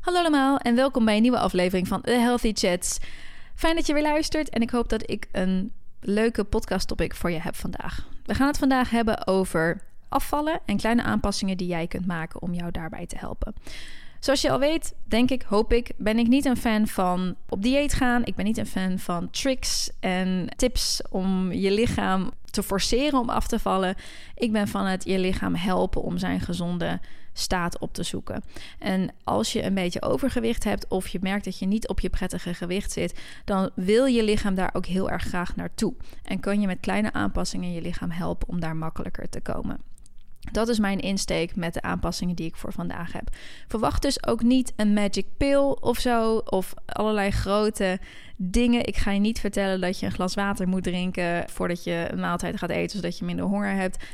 Hallo allemaal en welkom bij een nieuwe aflevering van The Healthy Chats. Fijn dat je weer luistert en ik hoop dat ik een leuke podcast topic voor je heb vandaag. We gaan het vandaag hebben over afvallen en kleine aanpassingen die jij kunt maken om jou daarbij te helpen. Zoals je al weet, denk ik, hoop ik, ben ik niet een fan van op dieet gaan. Ik ben niet een fan van tricks en tips om je lichaam te forceren om af te vallen. Ik ben van het je lichaam helpen om zijn gezonde staat op te zoeken. En als je een beetje overgewicht hebt of je merkt dat je niet op je prettige gewicht zit, dan wil je lichaam daar ook heel erg graag naartoe. En kan je met kleine aanpassingen je lichaam helpen om daar makkelijker te komen. Dat is mijn insteek met de aanpassingen die ik voor vandaag heb. Verwacht dus ook niet een magic pill of zo, of allerlei grote dingen. Ik ga je niet vertellen dat je een glas water moet drinken voordat je een maaltijd gaat eten, zodat je minder honger hebt.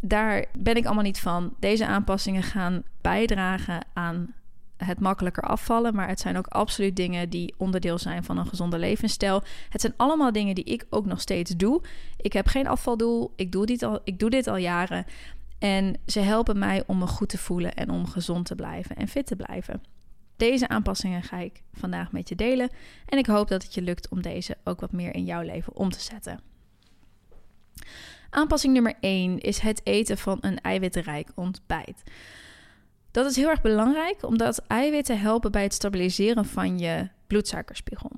Daar ben ik allemaal niet van. Deze aanpassingen gaan bijdragen aan het makkelijker afvallen. Maar het zijn ook absoluut dingen die onderdeel zijn van een gezonde levensstijl. Het zijn allemaal dingen die ik ook nog steeds doe. Ik heb geen afvaldoel. Ik doe dit al, ik doe dit al jaren. En ze helpen mij om me goed te voelen en om gezond te blijven en fit te blijven. Deze aanpassingen ga ik vandaag met je delen en ik hoop dat het je lukt om deze ook wat meer in jouw leven om te zetten. Aanpassing nummer 1 is het eten van een eiwitrijk ontbijt. Dat is heel erg belangrijk omdat eiwitten helpen bij het stabiliseren van je bloedsuikerspiegel.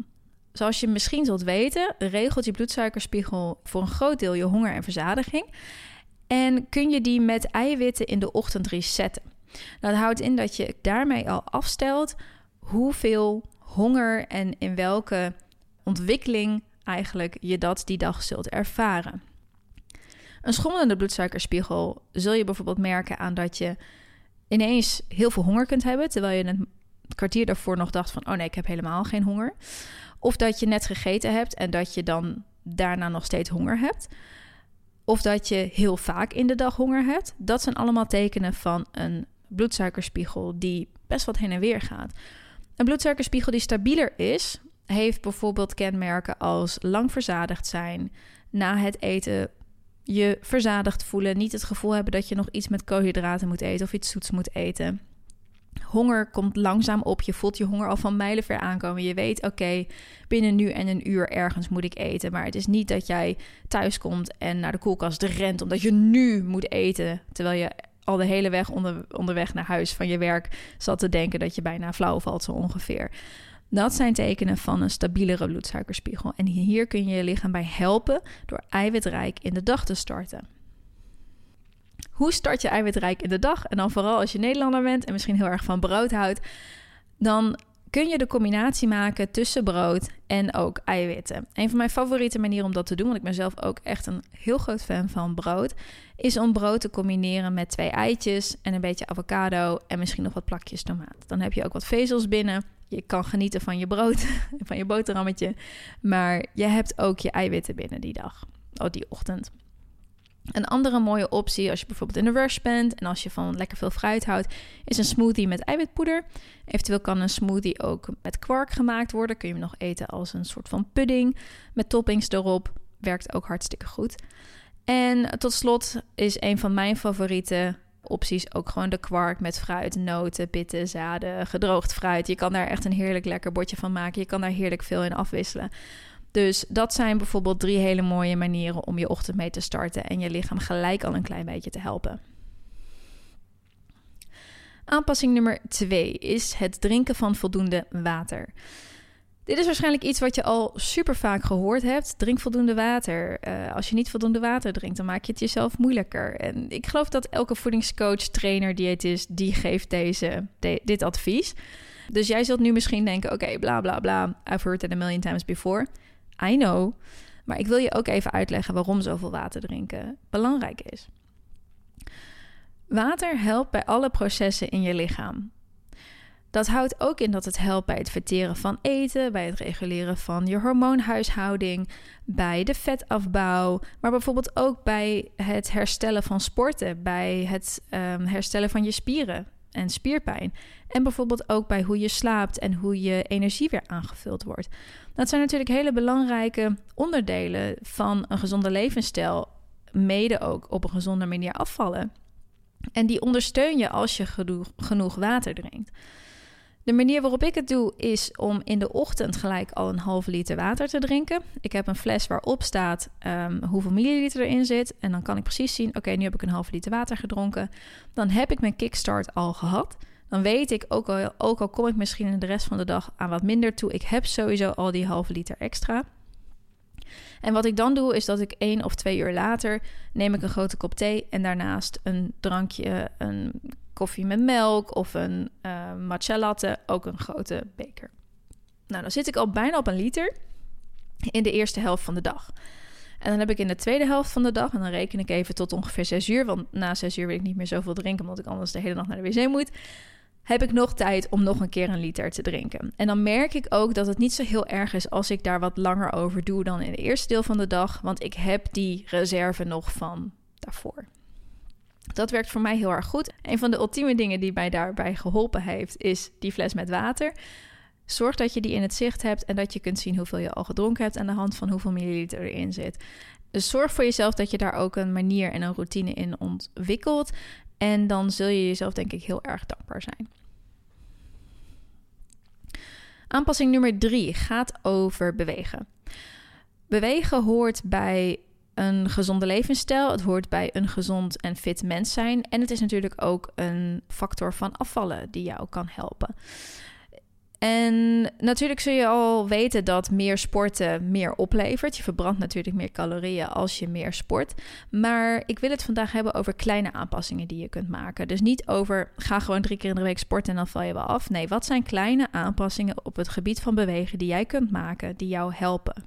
Zoals je misschien zult weten, regelt je bloedsuikerspiegel voor een groot deel je honger en verzadiging. En kun je die met eiwitten in de ochtend resetten. Dat houdt in dat je daarmee al afstelt hoeveel honger en in welke ontwikkeling eigenlijk je dat die dag zult ervaren. Een schommelende bloedsuikerspiegel zul je bijvoorbeeld merken aan dat je ineens heel veel honger kunt hebben, terwijl je een kwartier daarvoor nog dacht van, oh nee, ik heb helemaal geen honger. Of dat je net gegeten hebt en dat je dan daarna nog steeds honger hebt of dat je heel vaak in de dag honger hebt. Dat zijn allemaal tekenen van een bloedsuikerspiegel die best wat heen en weer gaat. Een bloedsuikerspiegel die stabieler is, heeft bijvoorbeeld kenmerken als lang verzadigd zijn, na het eten je verzadigd voelen, niet het gevoel hebben dat je nog iets met koolhydraten moet eten of iets zoets moet eten. Honger komt langzaam op. Je voelt je honger al van mijlenver aankomen. Je weet, oké, binnen nu en een uur ergens moet ik eten. Maar het is niet dat jij thuis komt en naar de koelkast rent omdat je nu moet eten. Terwijl je al de hele weg onder, onderweg naar huis van je werk zat te denken dat je bijna flauw valt, zo ongeveer. Dat zijn tekenen van een stabielere bloedsuikerspiegel. En hier kun je je lichaam bij helpen door eiwitrijk in de dag te starten. Hoe start je eiwitrijk in de dag? En dan vooral als je Nederlander bent en misschien heel erg van brood houdt, dan kun je de combinatie maken tussen brood en ook eiwitten. Een van mijn favoriete manieren om dat te doen, want ik ben zelf ook echt een heel groot fan van brood, is om brood te combineren met twee eitjes en een beetje avocado en misschien nog wat plakjes tomaat. Dan heb je ook wat vezels binnen. Je kan genieten van je brood, van je boterhammetje, maar je hebt ook je eiwitten binnen die dag, oh die ochtend. Een andere mooie optie als je bijvoorbeeld in de rush bent en als je van lekker veel fruit houdt, is een smoothie met eiwitpoeder. Eventueel kan een smoothie ook met kwark gemaakt worden. Kun je hem nog eten als een soort van pudding met toppings erop. Werkt ook hartstikke goed. En tot slot is een van mijn favoriete opties ook gewoon de kwark met fruit, noten, pitten, zaden, gedroogd fruit. Je kan daar echt een heerlijk lekker bordje van maken. Je kan daar heerlijk veel in afwisselen. Dus dat zijn bijvoorbeeld drie hele mooie manieren om je ochtend mee te starten en je lichaam gelijk al een klein beetje te helpen. Aanpassing nummer twee is het drinken van voldoende water. Dit is waarschijnlijk iets wat je al super vaak gehoord hebt. Drink voldoende water. Uh, als je niet voldoende water drinkt, dan maak je het jezelf moeilijker. En ik geloof dat elke voedingscoach, trainer, diëtist, die geeft deze, dit advies. Dus jij zult nu misschien denken: oké, bla bla bla. I've heard it a million times before. I know. Maar ik wil je ook even uitleggen waarom zoveel water drinken belangrijk is. Water helpt bij alle processen in je lichaam. Dat houdt ook in dat het helpt bij het verteren van eten, bij het reguleren van je hormoonhuishouding, bij de vetafbouw, maar bijvoorbeeld ook bij het herstellen van sporten, bij het um, herstellen van je spieren, en spierpijn. En bijvoorbeeld ook bij hoe je slaapt en hoe je energie weer aangevuld wordt. Dat zijn natuurlijk hele belangrijke onderdelen van een gezonde levensstijl. Mede ook op een gezonde manier afvallen. En die ondersteun je als je genoeg, genoeg water drinkt. De manier waarop ik het doe is om in de ochtend gelijk al een halve liter water te drinken. Ik heb een fles waarop staat um, hoeveel milliliter erin zit. En dan kan ik precies zien, oké, nu heb ik een halve liter water gedronken. Dan heb ik mijn kickstart al gehad. Dan weet ik, ook al, ook al kom ik misschien in de rest van de dag aan wat minder toe, ik heb sowieso al die halve liter extra. En wat ik dan doe, is dat ik één of twee uur later neem ik een grote kop thee en daarnaast een drankje, een koffie met melk of een uh, matcha latte, ook een grote beker. Nou, dan zit ik al bijna op een liter in de eerste helft van de dag. En dan heb ik in de tweede helft van de dag, en dan reken ik even tot ongeveer 6 uur, want na 6 uur wil ik niet meer zoveel drinken, omdat ik anders de hele nacht naar de wc moet. Heb ik nog tijd om nog een keer een liter te drinken? En dan merk ik ook dat het niet zo heel erg is als ik daar wat langer over doe dan in het eerste deel van de dag, want ik heb die reserve nog van daarvoor. Dat werkt voor mij heel erg goed. Een van de ultieme dingen die mij daarbij geholpen heeft, is die fles met water. Zorg dat je die in het zicht hebt en dat je kunt zien hoeveel je al gedronken hebt aan de hand van hoeveel milliliter erin zit. Dus zorg voor jezelf dat je daar ook een manier en een routine in ontwikkelt. En dan zul je jezelf denk ik heel erg dankbaar zijn. Aanpassing nummer drie gaat over bewegen. Bewegen hoort bij een gezonde levensstijl. Het hoort bij een gezond en fit mens zijn. En het is natuurlijk ook een factor van afvallen die jou kan helpen. En natuurlijk zul je al weten dat meer sporten meer oplevert. Je verbrandt natuurlijk meer calorieën als je meer sport. Maar ik wil het vandaag hebben over kleine aanpassingen die je kunt maken. Dus niet over ga gewoon drie keer in de week sporten en dan val je wel af. Nee, wat zijn kleine aanpassingen op het gebied van bewegen die jij kunt maken die jou helpen?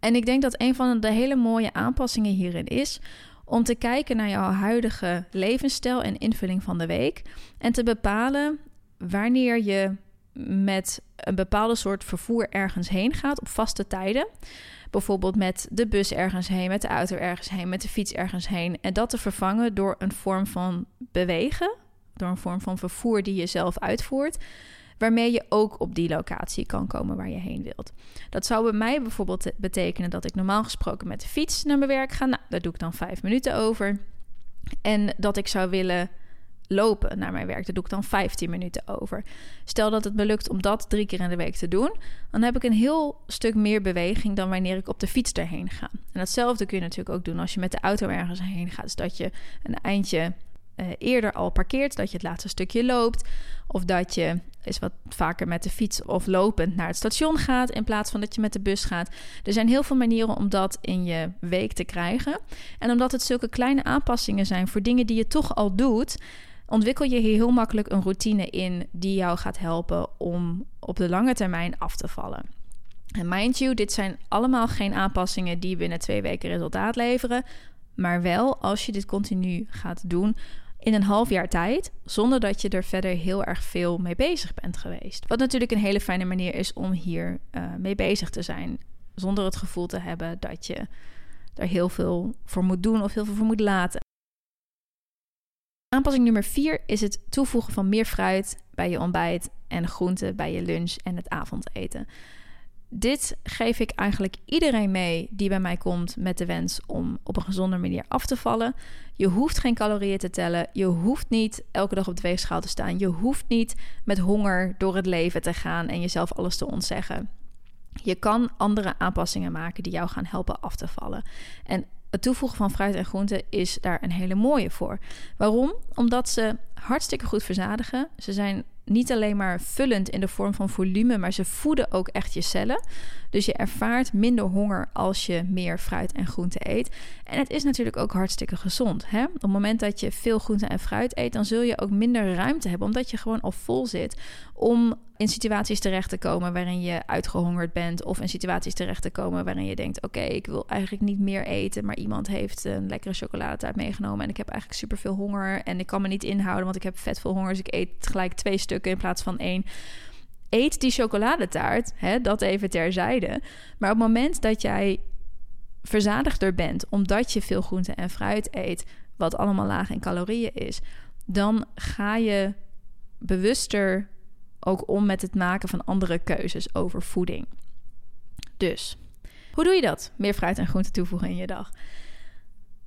En ik denk dat een van de hele mooie aanpassingen hierin is om te kijken naar jouw huidige levensstijl en invulling van de week en te bepalen wanneer je met een bepaalde soort vervoer ergens heen gaat op vaste tijden. Bijvoorbeeld met de bus ergens heen, met de auto ergens heen, met de fiets ergens heen. En dat te vervangen door een vorm van bewegen, door een vorm van vervoer die je zelf uitvoert waarmee je ook op die locatie kan komen waar je heen wilt. Dat zou bij mij bijvoorbeeld betekenen dat ik normaal gesproken met de fiets naar mijn werk ga. Nou, daar doe ik dan vijf minuten over. En dat ik zou willen lopen naar mijn werk. Daar doe ik dan 15 minuten over. Stel dat het me lukt om dat drie keer in de week te doen, dan heb ik een heel stuk meer beweging dan wanneer ik op de fiets erheen ga. En datzelfde kun je natuurlijk ook doen als je met de auto ergens heen gaat. Dus dat je een eindje uh, eerder al parkeert, dat je het laatste stukje loopt, of dat je is wat vaker met de fiets of lopend naar het station gaat in plaats van dat je met de bus gaat. Er zijn heel veel manieren om dat in je week te krijgen. En omdat het zulke kleine aanpassingen zijn voor dingen die je toch al doet, ontwikkel je hier heel makkelijk een routine in die jou gaat helpen om op de lange termijn af te vallen. En mind you, dit zijn allemaal geen aanpassingen die binnen twee weken resultaat leveren. Maar wel als je dit continu gaat doen, in een half jaar tijd, zonder dat je er verder heel erg veel mee bezig bent geweest. Wat natuurlijk een hele fijne manier is om hier uh, mee bezig te zijn, zonder het gevoel te hebben dat je er heel veel voor moet doen of heel veel voor moet laten. Aanpassing nummer 4 is het toevoegen van meer fruit bij je ontbijt en groenten bij je lunch en het avondeten. Dit geef ik eigenlijk iedereen mee die bij mij komt met de wens om op een gezonde manier af te vallen. Je hoeft geen calorieën te tellen. Je hoeft niet elke dag op de weegschaal te staan. Je hoeft niet met honger door het leven te gaan en jezelf alles te ontzeggen. Je kan andere aanpassingen maken die jou gaan helpen af te vallen. En het toevoegen van fruit en groenten is daar een hele mooie voor. Waarom? Omdat ze hartstikke goed verzadigen. Ze zijn niet alleen maar vullend in de vorm van volume, maar ze voeden ook echt je cellen. Dus je ervaart minder honger als je meer fruit en groente eet. En het is natuurlijk ook hartstikke gezond. Hè? Op het moment dat je veel groente en fruit eet, dan zul je ook minder ruimte hebben, omdat je gewoon al vol zit om in situaties terecht te komen waarin je uitgehongerd bent. Of in situaties terecht te komen waarin je denkt: Oké, ik wil eigenlijk niet meer eten. Maar iemand heeft een lekkere chocoladetaart meegenomen. En ik heb eigenlijk superveel honger. En ik kan me niet inhouden, want ik heb vet veel honger. Dus ik eet gelijk twee stukken in plaats van één. Eet die chocoladetaart, hè, dat even terzijde. Maar op het moment dat jij verzadigder bent, omdat je veel groente en fruit eet, wat allemaal laag in calorieën is, dan ga je bewuster ook om met het maken van andere keuzes over voeding. Dus, hoe doe je dat? Meer fruit en groente toevoegen in je dag.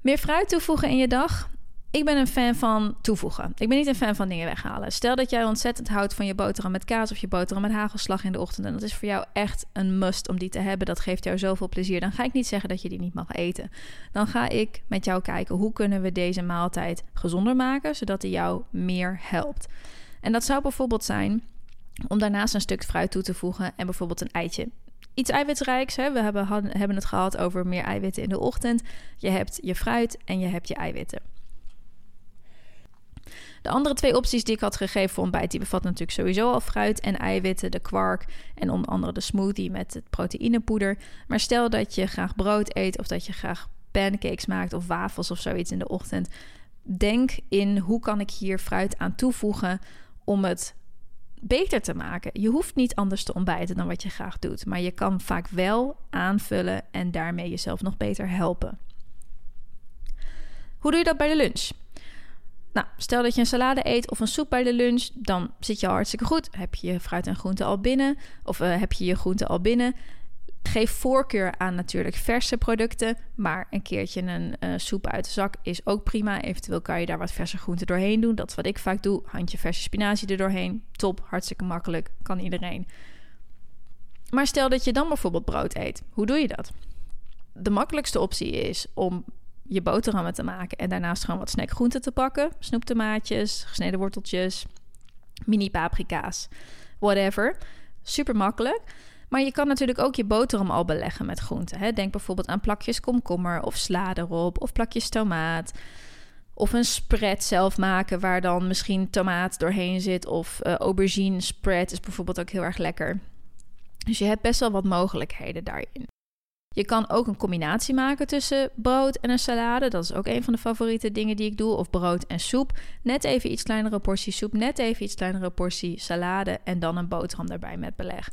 Meer fruit toevoegen in je dag ik ben een fan van toevoegen. Ik ben niet een fan van dingen weghalen. Stel dat jij ontzettend houdt van je boterham met kaas of je boterham met hagelslag in de ochtend. En dat is voor jou echt een must om die te hebben. Dat geeft jou zoveel plezier. Dan ga ik niet zeggen dat je die niet mag eten. Dan ga ik met jou kijken hoe kunnen we deze maaltijd gezonder maken, zodat die jou meer helpt. En dat zou bijvoorbeeld zijn om daarnaast een stuk fruit toe te voegen en bijvoorbeeld een eitje iets eiwitrijks. Hè? We hebben, hebben het gehad over meer eiwitten in de ochtend. Je hebt je fruit en je hebt je eiwitten. De andere twee opties die ik had gegeven voor ontbijt, die bevatten natuurlijk sowieso al fruit en eiwitten, de kwark en onder andere de smoothie met het proteïnepoeder. Maar stel dat je graag brood eet of dat je graag pancakes maakt of wafels of zoiets in de ochtend. Denk in hoe kan ik hier fruit aan toevoegen om het beter te maken. Je hoeft niet anders te ontbijten dan wat je graag doet, maar je kan vaak wel aanvullen en daarmee jezelf nog beter helpen. Hoe doe je dat bij de lunch? Nou, stel dat je een salade eet of een soep bij de lunch, dan zit je al hartstikke goed. Heb je je fruit en groente al binnen? Of uh, heb je je groente al binnen? Geef voorkeur aan natuurlijk verse producten, maar een keertje een uh, soep uit de zak is ook prima. Eventueel kan je daar wat verse groenten doorheen doen. Dat is wat ik vaak doe. Handje verse spinazie er doorheen. Top, hartstikke makkelijk, kan iedereen. Maar stel dat je dan bijvoorbeeld brood eet. Hoe doe je dat? De makkelijkste optie is om je boterhammen te maken. En daarnaast gewoon wat snackgroenten te pakken. Snoeptomaatjes, gesneden worteltjes, mini paprika's, whatever. Super makkelijk. Maar je kan natuurlijk ook je boterham al beleggen met groenten. Hè? Denk bijvoorbeeld aan plakjes komkommer of sla erop of plakjes tomaat. Of een spread zelf maken waar dan misschien tomaat doorheen zit. Of uh, aubergine spread is bijvoorbeeld ook heel erg lekker. Dus je hebt best wel wat mogelijkheden daarin. Je kan ook een combinatie maken tussen brood en een salade. Dat is ook een van de favoriete dingen die ik doe. Of brood en soep. Net even iets kleinere portie soep, net even iets kleinere portie salade en dan een boterham daarbij met beleg.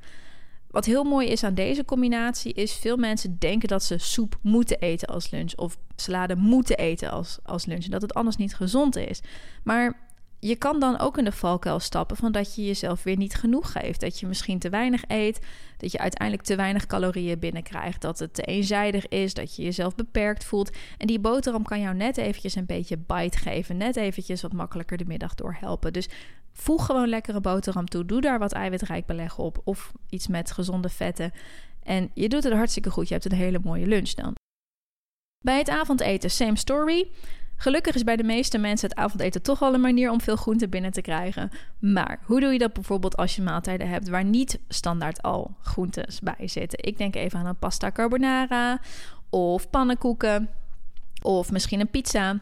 Wat heel mooi is aan deze combinatie is veel mensen denken dat ze soep moeten eten als lunch of salade moeten eten als, als lunch en dat het anders niet gezond is. Maar je kan dan ook in de valkuil stappen van dat je jezelf weer niet genoeg geeft. Dat je misschien te weinig eet, dat je uiteindelijk te weinig calorieën binnenkrijgt, dat het te eenzijdig is, dat je jezelf beperkt voelt. En die boterham kan jou net eventjes een beetje bite geven, net eventjes wat makkelijker de middag door helpen. Dus voeg gewoon lekkere boterham toe, doe daar wat eiwitrijk beleg op of iets met gezonde vetten. En je doet het hartstikke goed, je hebt een hele mooie lunch dan. Bij het avondeten, same story. Gelukkig is bij de meeste mensen het avondeten toch wel een manier om veel groente binnen te krijgen. Maar hoe doe je dat bijvoorbeeld als je maaltijden hebt waar niet standaard al groentes bij zitten? Ik denk even aan een pasta carbonara of pannenkoeken of misschien een pizza.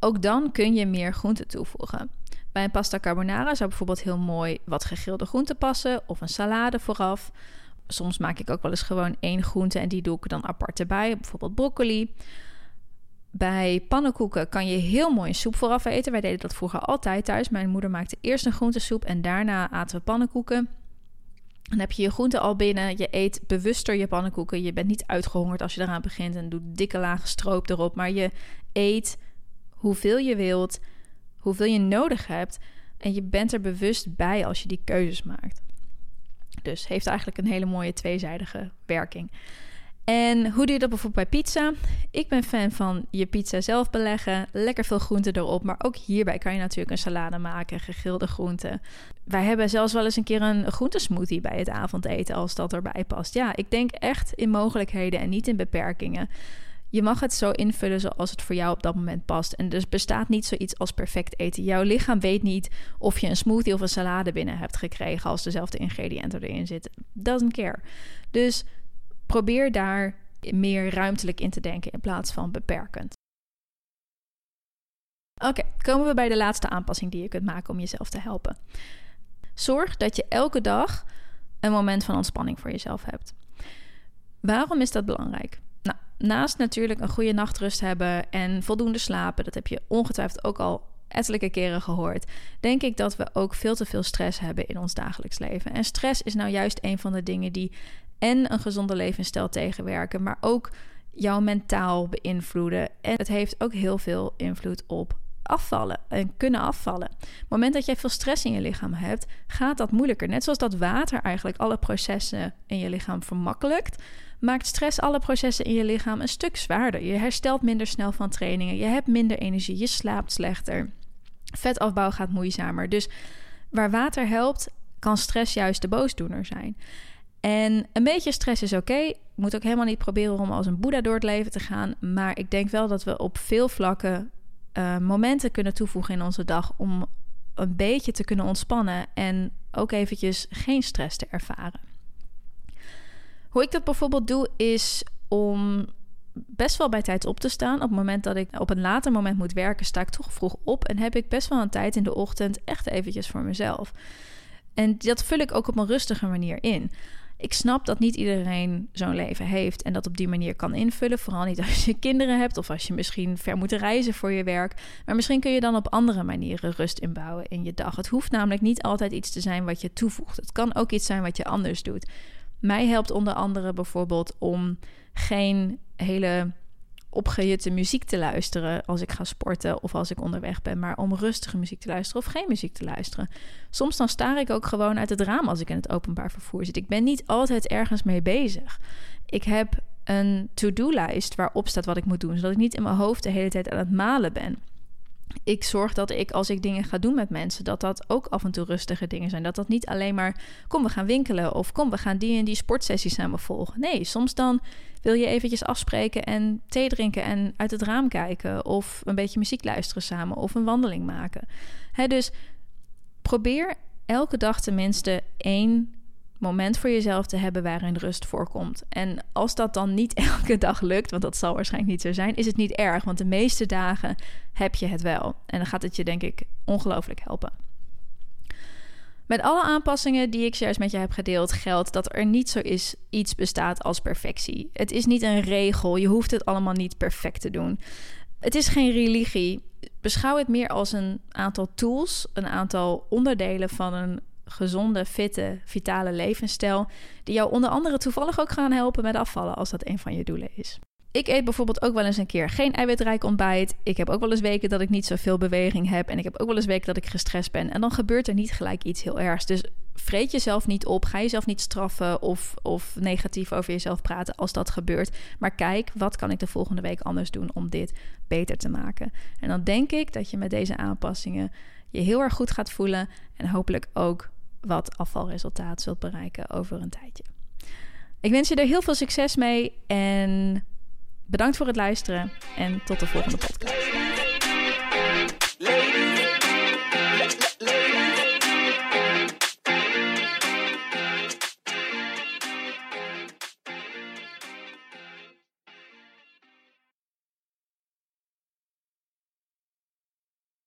Ook dan kun je meer groente toevoegen. Bij een pasta carbonara zou bijvoorbeeld heel mooi wat gegrilde groenten passen of een salade vooraf. Soms maak ik ook wel eens gewoon één groente en die doe ik dan apart erbij, bijvoorbeeld broccoli. Bij pannenkoeken kan je heel mooi een soep vooraf eten. Wij deden dat vroeger altijd thuis. Mijn moeder maakte eerst een groentesoep en daarna aten we pannenkoeken. Dan heb je je groenten al binnen. Je eet bewuster je pannenkoeken. Je bent niet uitgehongerd als je eraan begint en doet dikke lagen stroop erop. Maar je eet hoeveel je wilt, hoeveel je nodig hebt. En je bent er bewust bij als je die keuzes maakt. Dus heeft eigenlijk een hele mooie tweezijdige werking. En hoe doe je dat bijvoorbeeld bij pizza? Ik ben fan van je pizza zelf beleggen, lekker veel groenten erop. Maar ook hierbij kan je natuurlijk een salade maken, gegrilde groenten. Wij hebben zelfs wel eens een keer een groentesmoothie bij het avondeten als dat erbij past. Ja, ik denk echt in mogelijkheden en niet in beperkingen. Je mag het zo invullen zoals het voor jou op dat moment past. En dus bestaat niet zoiets als perfect eten. Jouw lichaam weet niet of je een smoothie of een salade binnen hebt gekregen als dezelfde ingrediënten erin zitten. Doesn't care. Dus probeer daar meer ruimtelijk in te denken in plaats van beperkend. Oké, komen we bij de laatste aanpassing die je kunt maken om jezelf te helpen. Zorg dat je elke dag een moment van ontspanning voor jezelf hebt. Waarom is dat belangrijk? Naast natuurlijk een goede nachtrust hebben en voldoende slapen, dat heb je ongetwijfeld ook al ettelijke keren gehoord, denk ik dat we ook veel te veel stress hebben in ons dagelijks leven. En stress is nou juist een van de dingen die en een gezonde levensstijl tegenwerken, maar ook jouw mentaal beïnvloeden. En het heeft ook heel veel invloed op afvallen en kunnen afvallen. Op het moment dat jij veel stress in je lichaam hebt, gaat dat moeilijker. Net zoals dat water eigenlijk alle processen in je lichaam vermakkelijkt, maakt stress alle processen in je lichaam een stuk zwaarder. Je herstelt minder snel van trainingen, je hebt minder energie, je slaapt slechter. Vetafbouw gaat moeizamer. Dus waar water helpt, kan stress juist de boosdoener zijn. En een beetje stress is oké. Okay. Moet ook helemaal niet proberen om als een boeddha door het leven te gaan. Maar ik denk wel dat we op veel vlakken uh, momenten kunnen toevoegen in onze dag om een beetje te kunnen ontspannen en ook eventjes geen stress te ervaren. Hoe ik dat bijvoorbeeld doe is om best wel bij tijd op te staan. Op het moment dat ik op een later moment moet werken, sta ik toch vroeg op en heb ik best wel een tijd in de ochtend echt eventjes voor mezelf. En dat vul ik ook op een rustige manier in. Ik snap dat niet iedereen zo'n leven heeft en dat op die manier kan invullen. Vooral niet als je kinderen hebt of als je misschien ver moet reizen voor je werk. Maar misschien kun je dan op andere manieren rust inbouwen in je dag. Het hoeft namelijk niet altijd iets te zijn wat je toevoegt. Het kan ook iets zijn wat je anders doet. Mij helpt onder andere bijvoorbeeld om geen hele opgejutte muziek te luisteren als ik ga sporten of als ik onderweg ben, maar om rustige muziek te luisteren of geen muziek te luisteren. Soms dan staar ik ook gewoon uit het raam als ik in het openbaar vervoer zit. Ik ben niet altijd ergens mee bezig. Ik heb een to-do-lijst waarop staat wat ik moet doen, zodat ik niet in mijn hoofd de hele tijd aan het malen ben ik zorg dat ik als ik dingen ga doen met mensen, dat dat ook af en toe rustige dingen zijn. Dat dat niet alleen maar kom we gaan winkelen of kom we gaan die en die sportsessie samen volgen. Nee, soms dan wil je eventjes afspreken en thee drinken en uit het raam kijken of een beetje muziek luisteren samen of een wandeling maken. Dus probeer elke dag tenminste één moment voor jezelf te hebben waarin rust voorkomt. En als dat dan niet elke dag lukt, want dat zal waarschijnlijk niet zo zijn, is het niet erg, want de meeste dagen heb je het wel. En dan gaat het je denk ik ongelooflijk helpen. Met alle aanpassingen die ik zojuist met je heb gedeeld, geldt dat er niet zo is iets bestaat als perfectie. Het is niet een regel, je hoeft het allemaal niet perfect te doen. Het is geen religie. Beschouw het meer als een aantal tools, een aantal onderdelen van een gezonde, fitte, vitale levensstijl. Die jou onder andere toevallig ook gaan helpen met afvallen als dat een van je doelen is. Ik eet bijvoorbeeld ook wel eens een keer geen eiwitrijk ontbijt. Ik heb ook wel eens weken dat ik niet zoveel beweging heb. En ik heb ook wel eens weken dat ik gestrest ben. En dan gebeurt er niet gelijk iets heel ergs. Dus vreet jezelf niet op. Ga jezelf niet straffen of, of negatief over jezelf praten als dat gebeurt. Maar kijk, wat kan ik de volgende week anders doen om dit beter te maken? En dan denk ik dat je met deze aanpassingen je heel erg goed gaat voelen. En hopelijk ook wat afvalresultaat zult bereiken over een tijdje. Ik wens je er heel veel succes mee en bedankt voor het luisteren en tot de volgende podcast.